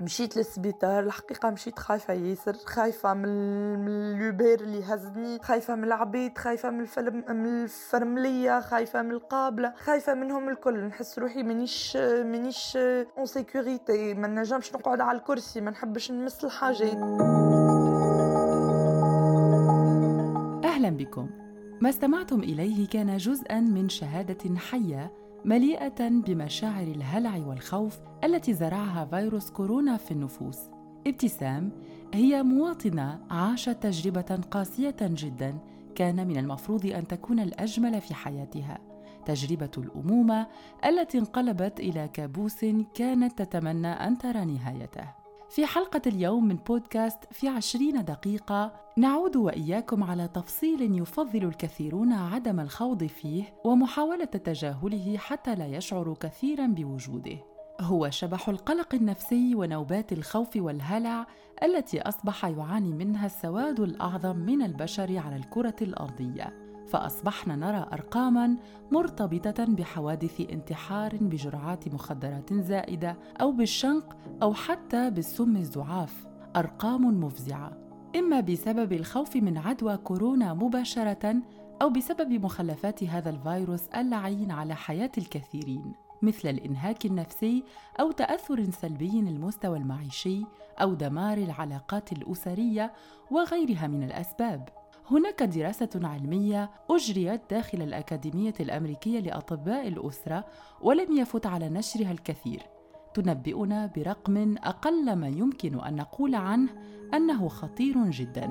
مشيت للسبيطار الحقيقة مشيت خايفة ياسر خايفة من من l'Uber اللي هزني خايفة من العبيد خايفة من الفرم من الفرملية خايفة من القابلة خايفة منهم الكل. نحس روحي مانيش مانيش en sécurité ما نجمش نقعد على الكرسي ما نحبش نمس الحاجات أهلا بكم. ما استمعتم إليه كان جزءا من شهادة حية مليئة بمشاعر الهلع والخوف التي زرعها فيروس كورونا في النفوس. ابتسام هي مواطنة عاشت تجربة قاسية جدا كان من المفروض أن تكون الأجمل في حياتها. تجربة الأمومة التي انقلبت إلى كابوس كانت تتمنى أن ترى نهايته. في حلقة اليوم من بودكاست في عشرين دقيقة. نعود وإياكم على تفصيل يفضل الكثيرون عدم الخوض فيه ومحاولة تجاهله حتى لا يشعروا كثيرا بوجوده. هو شبح القلق النفسي ونوبات الخوف والهلع التي أصبح يعاني منها السواد الأعظم من البشر على الكرة الأرضية. فأصبحنا نرى أرقاما مرتبطة بحوادث انتحار بجرعات مخدرات زائدة أو بالشنق أو حتى بالسم الزعاف أرقام مفزعة. إما بسبب الخوف من عدوى كورونا مباشرة أو بسبب مخلفات هذا الفيروس اللعين على حياة الكثيرين مثل الإنهاك النفسي أو تأثر سلبي المستوى المعيشي أو دمار العلاقات الأسرية وغيرها من الأسباب. هناك دراسة علمية أجريت داخل الأكاديمية الأمريكية لأطباء الأسرة ولم يفت على نشرها الكثير. تنبئنا برقم أقل ما يمكن أن نقول عنه أنه خطير جدا.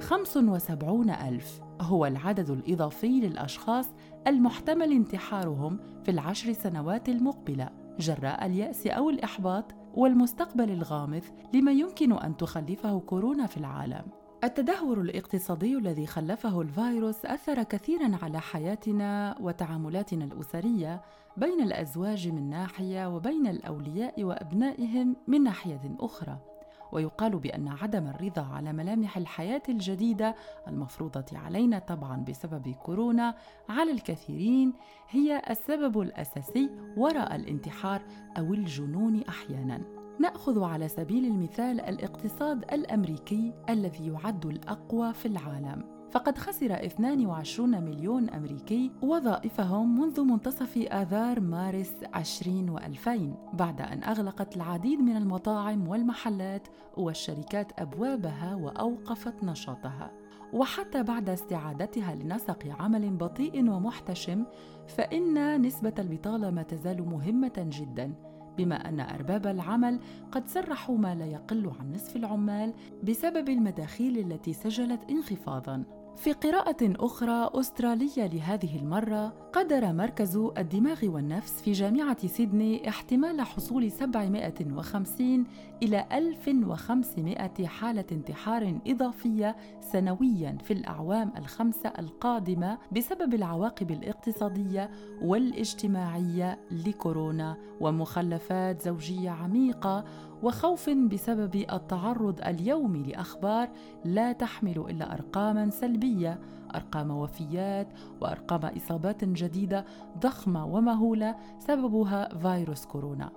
75 ألف هو العدد الإضافي للأشخاص المحتمل انتحارهم في العشر سنوات المقبلة جراء اليأس أو الإحباط والمستقبل الغامض لما يمكن أن تخلفه كورونا في العالم. التدهور الاقتصادي الذي خلفه الفيروس أثر كثيرا على حياتنا وتعاملاتنا الأسرية بين الأزواج من ناحية وبين الأولياء وأبنائهم من ناحية أخرى. ويقال بأن عدم الرضا على ملامح الحياة الجديدة المفروضة علينا طبعا بسبب كورونا على الكثيرين هي السبب الأساسي وراء الانتحار أو الجنون أحيانا. نأخذ على سبيل المثال الاقتصاد الأمريكي الذي يعد الأقوى في العالم. فقد خسر 22 مليون أمريكي وظائفهم منذ منتصف آذار مارس 20 و2000 بعد أن أغلقت العديد من المطاعم والمحلات والشركات أبوابها وأوقفت نشاطها. وحتى بعد استعادتها لنسق عمل بطيء ومحتشم فإن نسبة البطالة ما تزال مهمة جداً بما أن أرباب العمل قد سرحوا ما لا يقل عن نصف العمال بسبب المداخيل التي سجلت انخفاضاً. في قراءة أخرى أسترالية لهذه المرة قدر مركز الدماغ والنفس في جامعة سيدني احتمال حصول 750 إلى 1500 حالة انتحار إضافية سنويا في الأعوام الخمسة القادمة بسبب العواقب الاقتصادية والاجتماعية لكورونا ومخلفات زوجية عميقة وخوف بسبب التعرض اليومي لأخبار لا تحمل إلا أرقاما سلبية أرقام وفيات وأرقام إصابات جديدة ضخمة ومهولة سببها فيروس كورونا.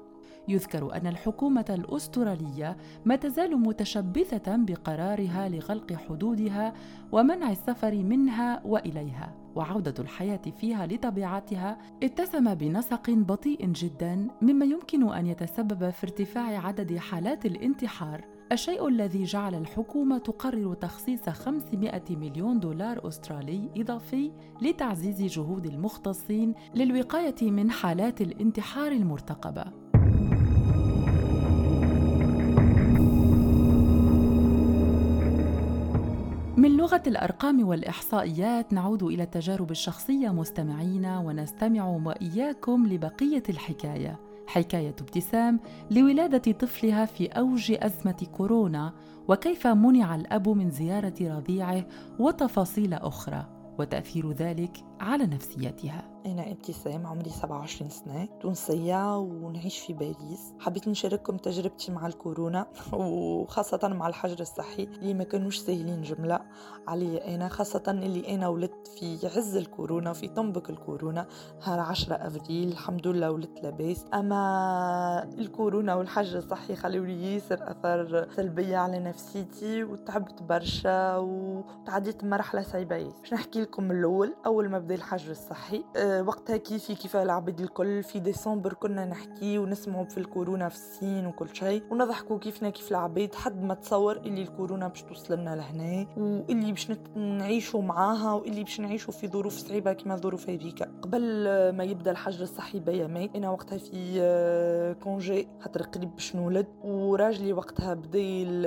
يذكر أن الحكومة الأسترالية ما تزال متشبثة بقرارها لغلق حدودها ومنع السفر منها وإليها. وعودة الحياة فيها لطبيعتها اتسم بنسق بطيء جدا مما يمكن أن يتسبب في ارتفاع عدد حالات الانتحار. الشيء الذي جعل الحكومة تقرر تخصيص 500 مليون دولار أسترالي إضافي لتعزيز جهود المختصين للوقاية من حالات الانتحار المرتقبة. من لغة الأرقام والإحصائيات نعود إلى التجارب الشخصية مستمعينا ونستمع وإياكم لبقية الحكاية. حكاية ابتسام لولادة طفلها في أوج أزمة كورونا وكيف منع الأب من زيارة رضيعه وتفاصيل أخرى. وتأثير ذلك على نفسيتها. أنا ابتسام عمري 27 سنة تونسية ونعيش في باريس. حبيت نشارككم تجربتي مع الكورونا وخاصة مع الحجر الصحي اللي ما كانوش سهلين جملة علي أنا خاصة اللي أنا ولدت في عز الكورونا في طنبك الكورونا نهار 10 أفريل الحمد لله ولدت لاباس. أما الكورونا والحجر الصحي خلوا لي ياسر أثر سلبية على نفسيتي وتعبت برشا وتعديت مرحلة صعيبة باش نحكي لكم الأول أول ما بدا الحجر الصحي. أه وقتها كيفي كيف العباد الكل؟ في ديسمبر كنا نحكي ونسمعوا في الكورونا في الصين وكل شيء ونضحكوا كيفنا كيف العباد حد ما تصور اللي الكورونا باش توصل لنا لهنا واللي باش نعيشوا معاها واللي باش نعيشوا في ظروف صعيبة كما ظروف هذيك. قبل ما يبدأ الحجر الصحي بيامات أنا وقتها في كونجي خاطر قريب باش نولد وراجلي وقتها بدا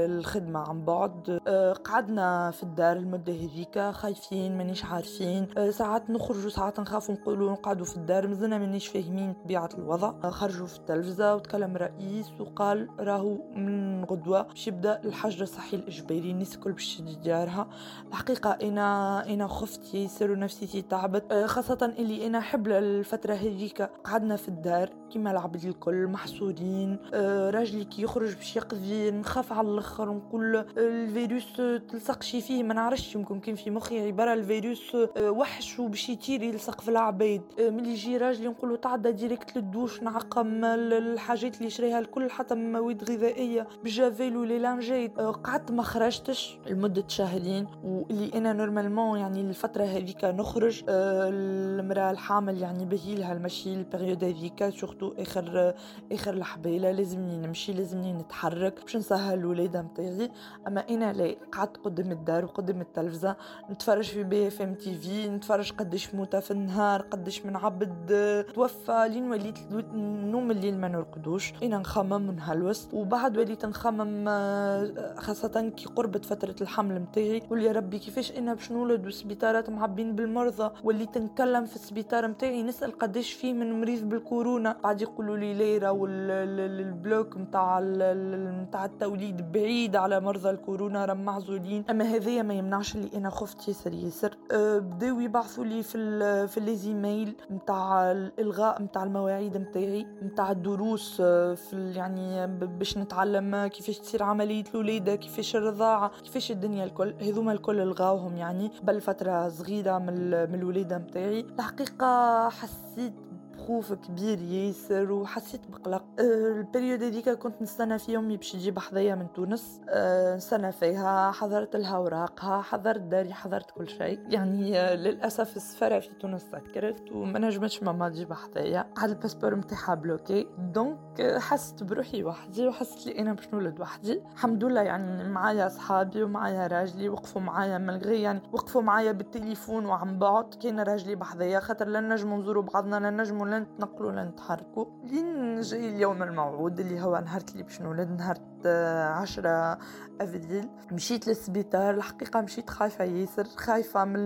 الخدمة عن بعد. قعدنا في الدار المدة هذيك خايفين مانيش عارفين. ساعات نخرجوا ساعات نخافوا نقول نقولوا نقعدوا في الدار مازلنا مانيش فاهمين طبيعة الوضع. خرجوا في التلفزة وتكلم رئيس وقال راهو من غدوة باش يبدأ الحجر الصحي الإجباري الناس الكل باش تشدي ديارها الحقيقة أنا أنا خفت ياسر ونفسيتي تعبت آه، خاصة اللي أنا حب الفترة هذيك. قعدنا في الدار كيما العبد الكل محصورين آه، راجلي كي يخرج باش يقضي نخاف على الآخر ونقول آه، الفيروس تلصق شي فيه ما نعرفش يمكن كان في مخي عبارة الفيروس وحش وباش يطير يلصق في العباد آه، ملي يجي راجل نقولوا تعدى direct للدوش نعقم الحاجات اللي شريها الكل حتى مواد غذائية. بال Javel و les lingettes آه، قعدت ما خرجتش لمدة شهرين. واللي أنا normalement يعني الفترة هذيك نخرج آه، المرأة الحامل يعني باهي لها المشي ال période هذيك surtout آخر آخر الحبيله لازمني نمشي لازمني نتحرك باش نسهل الولاده نتاعي. أما أنا لا قعدت قدام الدار وقدام التلفزة نتفرج في BFM TV نتفرج قداش موتى في النهار قداش من عبد توفى لين وليت نوم الليل ما نرقدوش. إنا نخمم ونهلوس وبعد وليت نخمم آه، خاصة كي قربت فترة الحمل متاعي قول يا ربي كيفاش إنا باش نولد والسبيطارات معبين بالمرضى. وليت نتكلم في السبيطار متاعي نسأل قداش فيه من مريض بالكورونا. بعد يقولوا لي لا راهو ال bloc متاع متاع التوليد بعيد على مرضى الكورونا راهم معزولين. أما هذايا ما يمنعش اللي أنا خفت ياسر ياسر. أه بداو يبعثوا لي في في les e-mails e-mail نتاع الإلغاء نتاع المواعيد نتاعي نتاع الدروس آه، في يعني باش نتعلم كيفاش تصير عملية الولاده كيفاش الرضاعة كيفاش الدنيا الكل هذوما الكل الغاوهم يعني قبل فترة صغيرة من الولاده نتاعي الحقيقة حسيت خوف كبير ياسر وحسيت بقلق. أه ال période هذيك كنت نستنى في أمي باش تجي بحذايا من تونس. أه نستنى فيها حضرت لها اوراقها حضرت داري حضرت كل شيء. يعني أه للأسف السفاره في تونس سكرت وما نجمتش ماما تجي بحذايا. على ال passeport نتاعها bloqué. donc حست بروحي وحدي وحست لي أنا باش نولد وحدي. الحمد لله يعني معايا اصحابي ومعايا راجلي وقفوا معايا من غير يعني وقفوا معايا بالتليفون وعن بعد. كان راجلي بحذايا خاطر لا نجموا نزوروا بعضنا لا نجموا لا نتنقلوا لا نتحركوا لين جاي اليوم الموعود اللي هو نهار اللي باش نولد نهار عشرة أفريل. مشيت للسبيطار الحقيقة مشيت خايفة ياسر خايفة من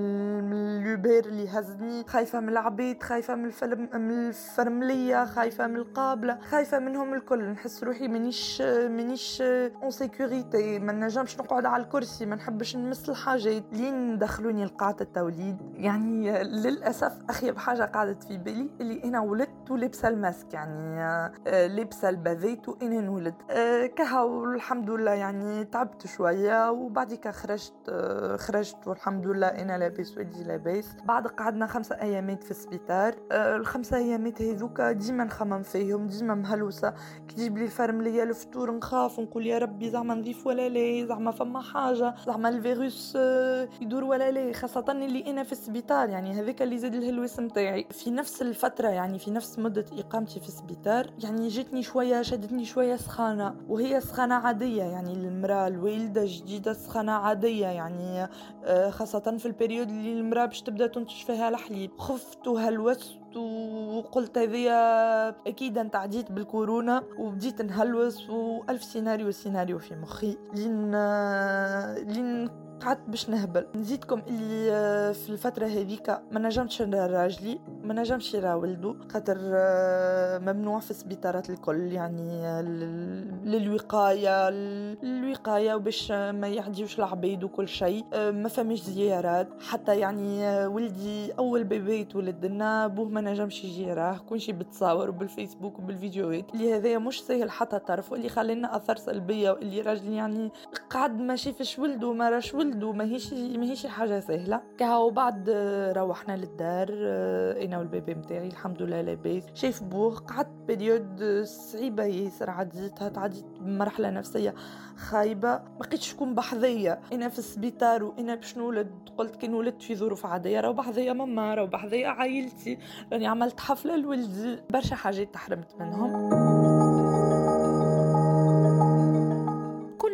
l'Uber اللي هزني خايفة من العبيد خايفة من الفرم من الفرملية خايفة من القابلة خايفة منهم الكل. نحس روحي مانيش مانيش en sécurité ما نجمش نقعد على الكرسي ما نحبش نمس الحاجات. لين دخلوني لقاعة التوليد. يعني للأسف أخيب حاجة قعدت في بالي اللي أنا ولدت ولبسة الماسك يعني آه، لبسة ال bavette وأنا نولد آه، كها والحمد لله يعني تعبت شوية وبعديك خرجت خرجت والحمد لله أنا لاباس والدي لاباس. بعد قعدنا خمسة أيامات في السبيطار. الخمسة أيامات هذوك ديما نخمم فيهم ديما مهلوسة. كي تجيب لي الفرملية الفطور نخاف ونقول يا ربي زعما نضيف ولا لا زعما فما حاجة. زعما الفيروس يدور ولا لا خاصة اللي أنا في السبيطار. يعني هذاك اللي زاد الهلوس متاعي في نفس الفترة يعني في نفس مدة إقامتي في السبيطار. يعني جتني شوية شدتني شوية سخانة وهي سخانة عادية. يعني المرأة الوالدة جديدة سخانة عادية. يعني آه، خاصة في ال période اللي المرأة باش تبدأ تنتج فيها الحليب. خفت وهلوس وقلت هذيا أكيد أنت عديت بالكورونا وبديت نهلوس وألف سيناريو سيناريو في مخي. لين لين قعدت باش نهبل. نزيدكم اللي في الفترة هذيك ما نجمتش نرى راجلي ما نجمش يرى ولده خاطر ممنوع في السبيطارات الكل يعني للوقاية الوقايه وباش ما يعديوش العبيد وكل شيء. ما فماش زيارات. حتى يعني ولدي أول bébé يتولد لنا بوه ما نجمش يجي يراه كل شيء بتصاور بالفيسبوك وبالفيديوهات اللي هذايا مش سهل حتى طرف واللي خلينا أثر سلبية واللي راجل يعني قعد ما شافش ولده ما راش ولده ماهيش ماهيش حاجة سهلة. كهو بعد روحنا للدار أنا وال bébé متاعي الحمد لله لاباس. شاف بوه قعدت période صعيبة ياسر عديتها تعديت بمرحلة نفسية خايبة. ما بقيتش شكون بحذية. أنا في السبيطار وأنا باش نولد قلت كي ولدت في ظروف عادية راهو بحذية ماما راهو بحذية عائلتي. راني عملت حفلة لولدي. برشا حاجات تحرمت منهم.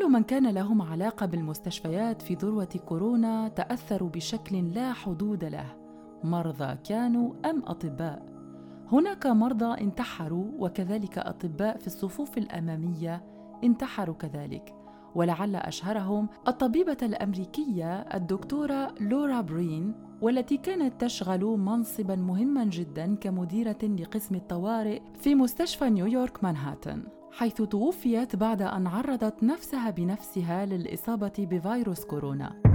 من كان لهم علاقة بالمستشفيات في ذروة كورونا تأثروا بشكل لا حدود له. مرضى كانوا أم أطباء. هناك مرضى انتحروا وكذلك أطباء في الصفوف الأمامية انتحروا كذلك ولعل أشهرهم الطبيبة الأمريكية الدكتورة لورا برين والتي كانت تشغل منصبا مهما جدا كمديرة لقسم الطوارئ في مستشفى نيويورك مانهاتن حيث توفيت بعد أن عرضت نفسها بنفسها للإصابة بفيروس كورونا.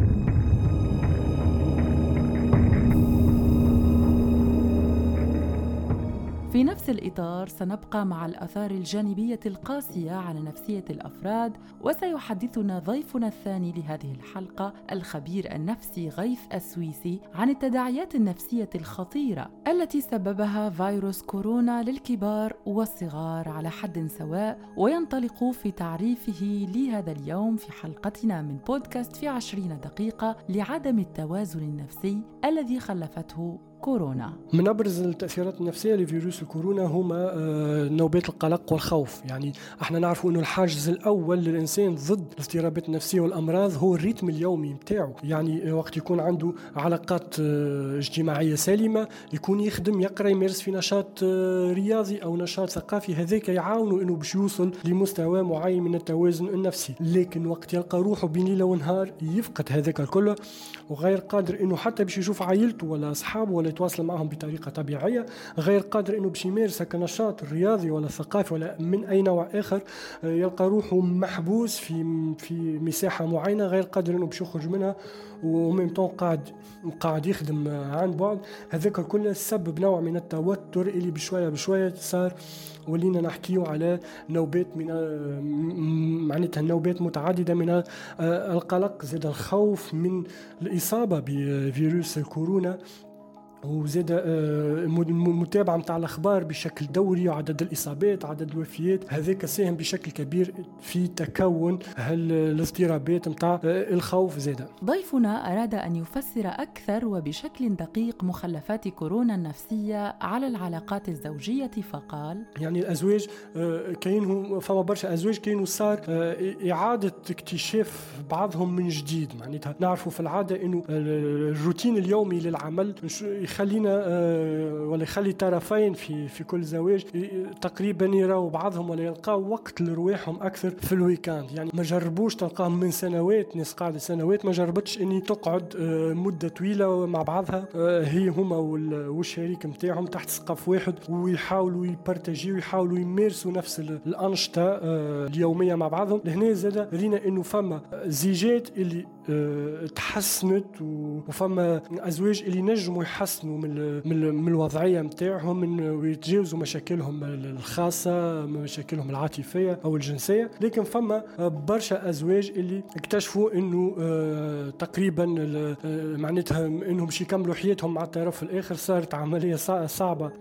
في نفس الإطار سنبقى مع الآثار الجانبية القاسية على نفسية الأفراد وسيحدثنا ضيفنا الثاني لهذه الحلقة الخبير النفسي غيث السويسي عن التداعيات النفسية الخطيرة التي سببها فيروس كورونا للكبار والصغار على حد سواء وينطلق في تعريفه لهذا اليوم في حلقتنا من بودكاست في عشرين دقيقة لعدم التوازن النفسي الذي خلفته كورونا. من أبرز التأثيرات النفسية لفيروس الكورونا هما آه، نوبات القلق والخوف. يعني إحنا نعرفوا أنه الحاجز الأول للإنسان ضد الاضطرابات النفسية والأمراض هو الريتم اليومي نتاعو يعني وقت يكون عنده علاقات آه، اجتماعية سليمة يكون يخدم يقرأ يمارس في نشاط آه، رياضي أو نشاط ثقافي هذاك يعاونوا أنه باش يوصل لمستوى معين من التوازن النفسي. لكن وقت يلقى روحه بين ليلة ونهار يفقد هذاك الكل وغير قادر أنه حتى باش يشوف عائلته ولا أصحابه ولا يتواصل معهم بطريقة طبيعية غير قادر إنه باش يمارس كنشاط رياضي ولا ثقافي ولا من أي نوع آخر آه، يلقى روحه محبوس في في مساحة معينة غير قادر إنه باش يخرج منها وميم طون قاعد قاعد يخدم عن بعد هذاك كله سبب نوع من التوتر اللي بشوية بشوية صار ولينا نحكيو على نوبات من معناتها نوبات متعددة من آه، القلق زاد الخوف من الإصابة بفيروس الكورونا. وزاد آه، متابعة متاع الأخبار بشكل دوري وعدد الإصابات عدد الوفيات. هذاك ساهم بشكل كبير في تكون الاضطرابات متاع آه، الخوف زاد. ضيفنا أراد أن يفسر أكثر وبشكل دقيق مخلفات كورونا النفسية على العلاقات الزوجية فقال يعني الأزواج آه، كاين فما برشا أزواج كانوا صار إعادة اكتشاف بعضهم من جديد. معناتها نعرفوا في العادة أنه الروتين اليومي للعمل يخلينا آه، ولا يخلي طرفين في في كل زواج تقريبا يراو بعضهم ولا يلقاو وقت لرواحهم أكثر في الويكاند. يعني ما جربوش تلقاهم من سنوات ناس قاعدة سنوات ما جربتش إني تقعد آه، مدة طويلة مع بعضها. آه، هي هما والشريك نتاعهم تحت سقف واحد ويحاولوا يبارتاجيو ويحاولوا يمارسوا نفس الأنشطة اليومية مع بعضهم. لهنا زاد رينا إنه فما زيجات اللي تحسنت وفما أزواج اللي نجموا يحسنوا من من الوضعية نتاعهم ويتجاوزوا مشاكلهم الخاصة مشاكلهم العاطفية أو الجنسية. لكن فما برشا أزواج اللي اكتشفوا إنه آه، تقريبا آه، معناتها إنهم باش يكملوا حياتهم مع الطرف الآخر صارت عملية صعبة.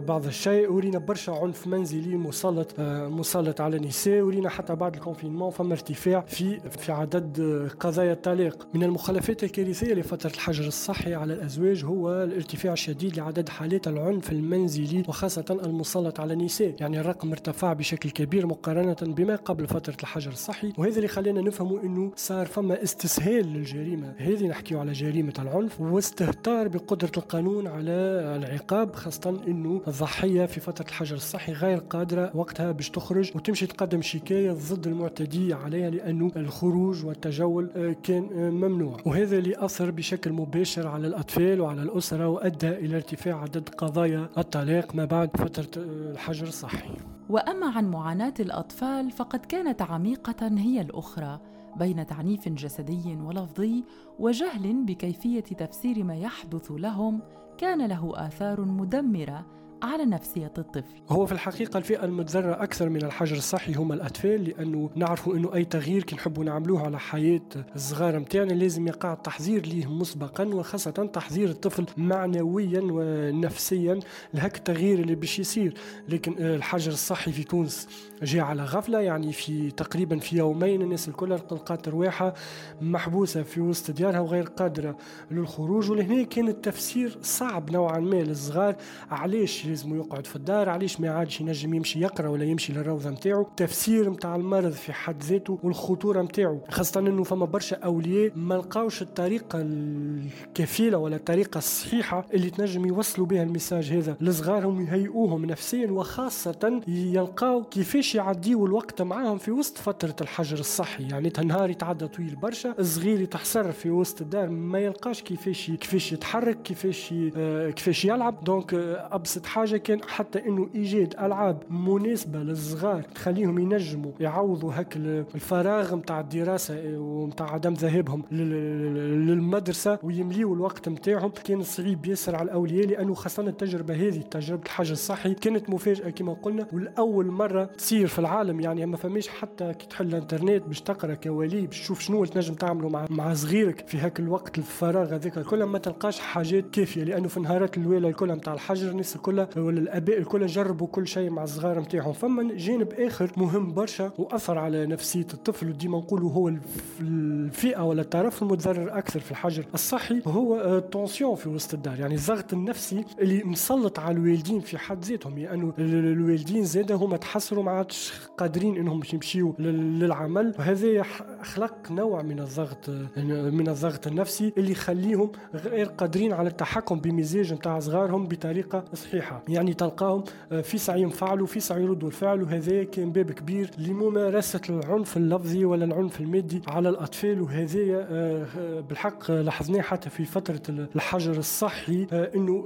بعض الشيء ورينا برشا عنف منزلي مسلط مسلط على النساء ورينا حتى بعد الكونفينمون فما ارتفاع في في عدد قضايا الطلاق من المخلفات الكارثية لفترة الحجر الصحي على الأزواج هو الارتفاع الشديد لعدد حالات العنف المنزلي وخاصة المسلط على النساء. يعني الرقم ارتفع بشكل كبير مقارنة بما قبل فترة الحجر الصحي وهذا اللي خلينا نفهموا أنه صار فما استسهال للجريمة. هذه نحكي على جريمة العنف واستهتار بقدرة القانون على العقاب خاصة أنه الضحية في فترة الحجر الصحي غير قادرة وقتها باش تخرج وتمشي تقدم شكاية ضد المعتدي عليها لأنه الخروج والتجول آه، كان ممنوع. وهذا اللي أثر بشكل مباشر على الأطفال وعلى الأسرة وأدى إلى ارتفاع عدد قضايا الطلاق ما بعد فترة الحجر الصحي. وأما عن معاناة الأطفال فقد كانت عميقة هي الأخرى بين تعنيف جسدي ولفظي وجهل بكيفية تفسير ما يحدث لهم كان له آثار مدمرة على نفسية الطفل. هو في الحقيقة الفئة المتضررة أكثر من الحجر الصحي هم الأطفال لأنه نعرفوا أنه أي تغيير كي نحبوا نعملوه على حياة الصغار متاعنا لازم يقع التحذير ليه مسبقا وخاصة تحذير الطفل معنويا ونفسيا لهك التغيير اللي باش يصير. لكن الحجر الصحي في تونس جاء على غفلة يعني في تقريبا في يومين الناس الكل لقات رواحها محبوسة في وسط ديارها وغير قادرة للخروج ولهنا كان التفسير صعب نوعا ما للصغار. علاش؟ لازم يقعد في الدار علاش ما عادش ينجم يمشي يقرأ ولا يمشي للروضة نتاعو؟ تفسير نتاع المرض في حد ذاته والخطورة نتاعو خاصة إنه فما برشا أولياء ما لقاوش الطريقة الكفيلة ولا الطريقة الصحيحة اللي تنجم يوصلوا بها ال message هذا. لصغارهم يهيئوهم نفسيا وخاصة يلقاو كيفاش يعديوا الوقت معاهم في وسط فترة الحجر الصحي. يعني نهار يتعدى طويل برشا الصغير يتحسر في وسط الدار ما يلقاش كيفاش كيفاش يتحرك كيفاش آه، كيفاش يلعب. donc آه، أبسط حاجة كان حتى إنه ايجاد العاب مناسبة للصغار تخليهم ينجموا يعوضوا هك الفراغ نتاع الدراسة ونتاع عدم ذهابهم للمدرسة ويمليوا الوقت نتاعهم كان صعيب ياسر على الأولياء لأنه خاصة التجربة هذه تجربة الحجر الصحي كانت مفاجأة كما قلنا والأول مرة تصير في العالم. يعني ما فماش حتى كي تحل الإنترنت باش تقرأ كوالي باش تشوف شنو تنجم تعملوا مع مع صغيرك في هاك الوقت الفراغ هذاك الكل ما تلقاش حاجات كافية لأنه في النهارات الاولى الكل نتاع الحجر الناس الكل ولا الاباء الكل جربوا كل شيء مع الصغار نتاعهم. فما جانب آخر مهم برشا وأثر على نفسية الطفل وديما نقولوا هو الفئة ولا الطرف المتضرر أكثر في الحجر الصحي هو التونسيون في وسط الدار. يعني الضغط النفسي اللي مسلط على الوالدين في حد ذاتهم. لأنه يعني الوالدين زاده هما تحسروا ما عادش قادرين إنهم يمشيوا للعمل. وهذا خلق نوع من الضغط من الضغط النفسي اللي يخليهم غير قادرين على التحكم بمزاج نتاع صغارهم بطريقة صحيحة. يعني تلقاهم آه، في سعي ينفعلوا في سعي يردوا الفعل وهذا كان باب كبير لممارسه العنف اللفظي ولا العنف المادي على الأطفال وهذا آه، آه، بالحق لاحظناه حتى في فترة الحجر الصحي إنه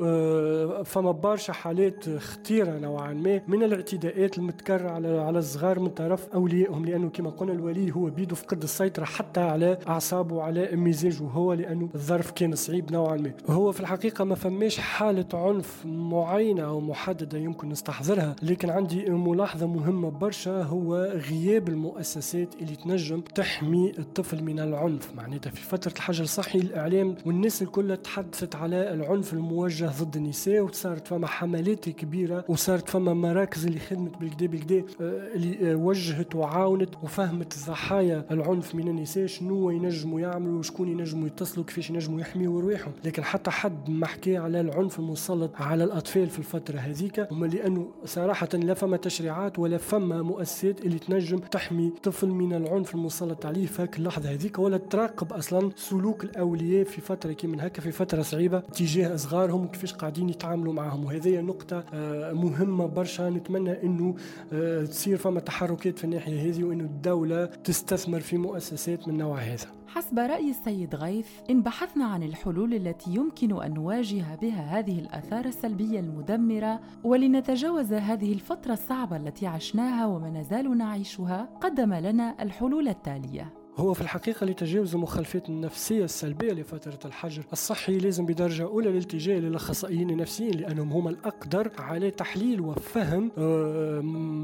فما برشا حالات خطيرة نوعا ما من الاعتداءات المتكررة على على الصغار من طرف أوليائهم لأنه كما قلنا الولي هو بيده فقد السيطرة حتى على أعصابه وعلى مزاجه هو لأنه الظرف كان صعيب نوعا ما. هو في الحقيقة ما فماش حالة عنف معينة أو محددة يمكن نستحضرها لكن عندي ملاحظة مهمة برشا هو غياب المؤسسات اللي تنجم تحمي الطفل من العنف. معناتها في فترة الحجر الصحي الإعلام والناس الكل تحدثت على العنف الموجه ضد النساء وصارت فما حملات كبيرة وصارت فما مراكز اللي خدمت بالكدا بالكدا آه، اللي وجهت وعاونت وفهمت ضحايا العنف من النساء شنو ينجموا يعملوا وشكون ينجموا يتصلوا كيفاش ينجموا يحميوا رواحهم لكن حتى حد ما حكى على العنف المسلط على الأطفال في الفترة هذيك هما لأنه صراحة لا فما تشريعات ولا فما مؤسسات اللي تنجم تحمي طفل من العنف المسلط عليه في هاك اللحظة هذيك ولا تراقب أصلا سلوك الأولياء في فترة كي من هكا في فترة صعيبة تجاه صغارهم وكيفاش قاعدين يتعاملوا معهم وهذه نقطة آه، مهمة برشا. نتمنى إنه آه، تصير فما تحركات في الناحية هذه وإنه الدولة تستثمر في مؤسسات من نوع هذا. حسب رأي السيد غيث إن بحثنا عن الحلول التي يمكن أن نواجه بها هذه الآثار السلبية المدمرة ولنتجاوز هذه الفترة الصعبة التي عشناها وما نزال نعيشها قدم لنا الحلول التالية. هو في الحقيقة لتجاوز المخالفات النفسية السلبية لفترة الحجر الصحي لازم بدرجة أولى الالتجاء للأخصائيين النفسيين لأنهم هم الأقدر على تحليل وفهم آه،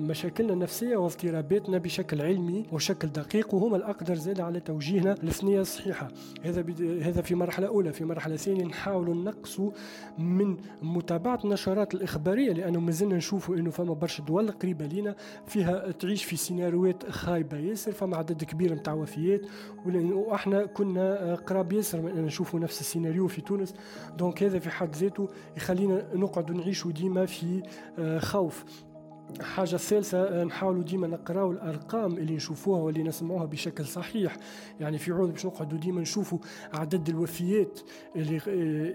مشاكلنا النفسية واضطراباتنا بشكل علمي وشكل دقيق وهم الأقدر زاد على توجيهنا للثنية الصحيحة هذا هذا في مرحلة أولى. في مرحلة ثانية نحاولوا نقصوا من متابعة النشرات الإخبارية لأنه مازلنا نشوفوا أنه فما برشا دول قريبة لنا فيها تعيش في سيناريوهات خايبة ياسر فما عدد كبير نتاع الوفيات وإحنا كنا قراب ياسر من ان نشوفوا نفس السيناريو في تونس. donc هذا في حد ذاته يخلينا نقعد نعيشوا ديما في خوف. حاجة ثالثة آه، نحاولوا ديما نقراو الأرقام اللي نشوفوها واللي نسمعوها بشكل صحيح. يعني في عود باش نقعدوا ديما نشوفوا عدد الوفيات اللي آه،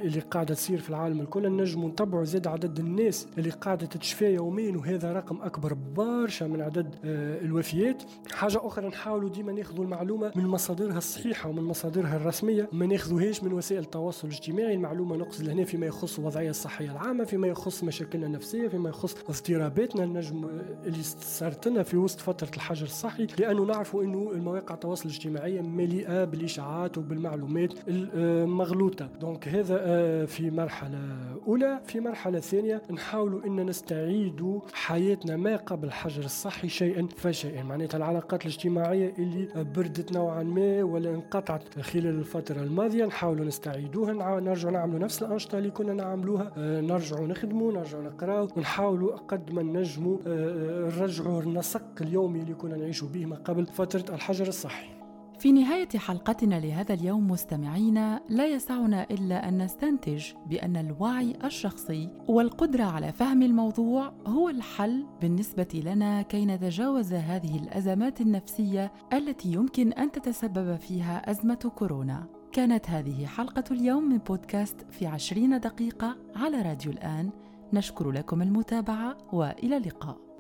اللي قاعدة تصير في العالم الكل. نجموا نتبعوا زاد عدد الناس اللي قاعدة تتشفى يوميا وهذا رقم أكبر برشا من عدد آه، الوفيات. حاجة أخرى نحاولوا ديما ناخذوا المعلومة من مصادرها الصحيحة ومن مصادرها الرسمية. ما ناخذوهاش من وسائل التواصل الاجتماعي. المعلومة نقصد هنا فيما يخص الوضعية الصحية العامة فيما يخص مشاكلنا النفسية فيما يخص اضطراباتنا نجم اللي صارت لنا في وسط فترة الحجر الصحي لأنه نعرفوا إنه المواقع التواصل الاجتماعي مليئة بالإشاعات وبالمعلومات المغلوطة. دونك هذا آه، في مرحلة أولى. في مرحلة ثانية نحاولوا إن نستعيدوا حياتنا ما قبل الحجر الصحي شيئا فشيئا. معناتها العلاقات الاجتماعية اللي بردت نوعا ما ولا انقطعت خلال الفترة الماضية نحاولوا نستعيدوها نرجعوا نعملوا نفس الأنشطة اللي كنا نعملوها. آه، نرجعوا نخدموا نرجعوا نقراو ونحاولوا قد ما نجموا آه، نرجعوا النسق اليومي اللي كنا نعيش به ما قبل فترة الحجر الصحي. في نهاية حلقتنا لهذا اليوم مستمعينا لا يسعنا إلا أن نستنتج بأن الوعي الشخصي والقدرة على فهم الموضوع هو الحل بالنسبة لنا كي نتجاوز هذه الأزمات النفسية التي يمكن أن تتسبب فيها أزمة كورونا. كانت هذه حلقة اليوم من بودكاست في عشرين دقيقة على راديو الآن. نشكر لكم المتابعة وإلى اللقاء.